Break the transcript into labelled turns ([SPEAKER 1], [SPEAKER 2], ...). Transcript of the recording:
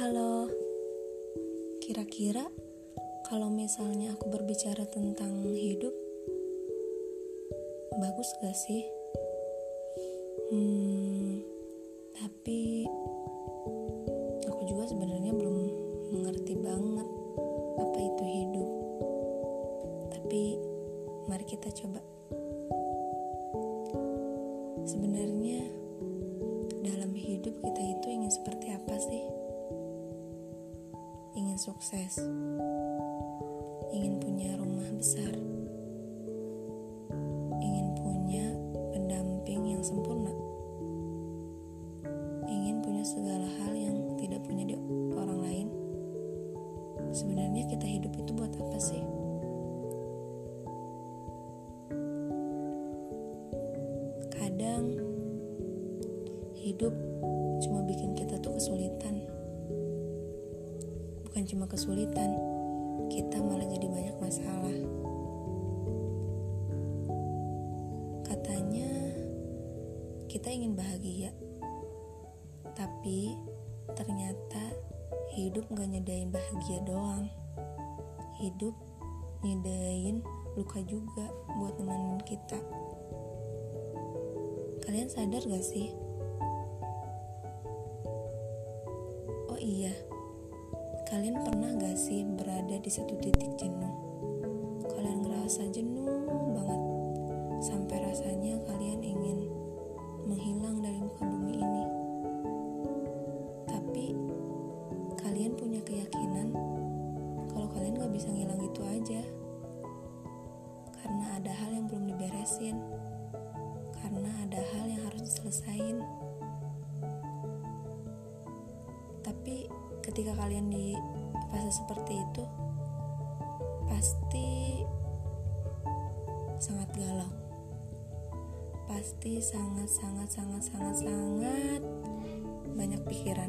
[SPEAKER 1] Halo, kira-kira kalau misalnya aku berbicara tentang hidup, bagus gak sih? Hmm, tapi aku juga sebenarnya belum mengerti banget apa itu hidup. Tapi mari kita coba. Sebenarnya dalam hidup kita itu ingin seperti apa sih? Sukses, ingin punya rumah besar, ingin punya pendamping yang sempurna, ingin punya segala hal yang tidak punya di orang lain. Sebenarnya kita hidup itu buat apa sih? Kadang hidup cuma bikin kita tuh kesulitan. Bukan cuma kesulitan, kita malah jadi banyak masalah. Katanya kita ingin bahagia, tapi ternyata hidup gak nyedain bahagia doang. Hidup nyedain luka juga buat nemenin kita. Kalian sadar gak sih? Oh iya, kalian pernah gak sih berada di satu titik jenuh? Kalian ngerasa jenuh banget, sampai rasanya kalian ingin menghilang dari muka bumi ini. Tapi kalian punya keyakinan kalau kalian gak bisa ngilang gitu aja, karena ada hal yang belum diberesin, karena ada hal yang harus ketika kalian di fase seperti itu, pasti sangat galau. Pasti sangat sangat sangat sangat sangat banyak pikiran.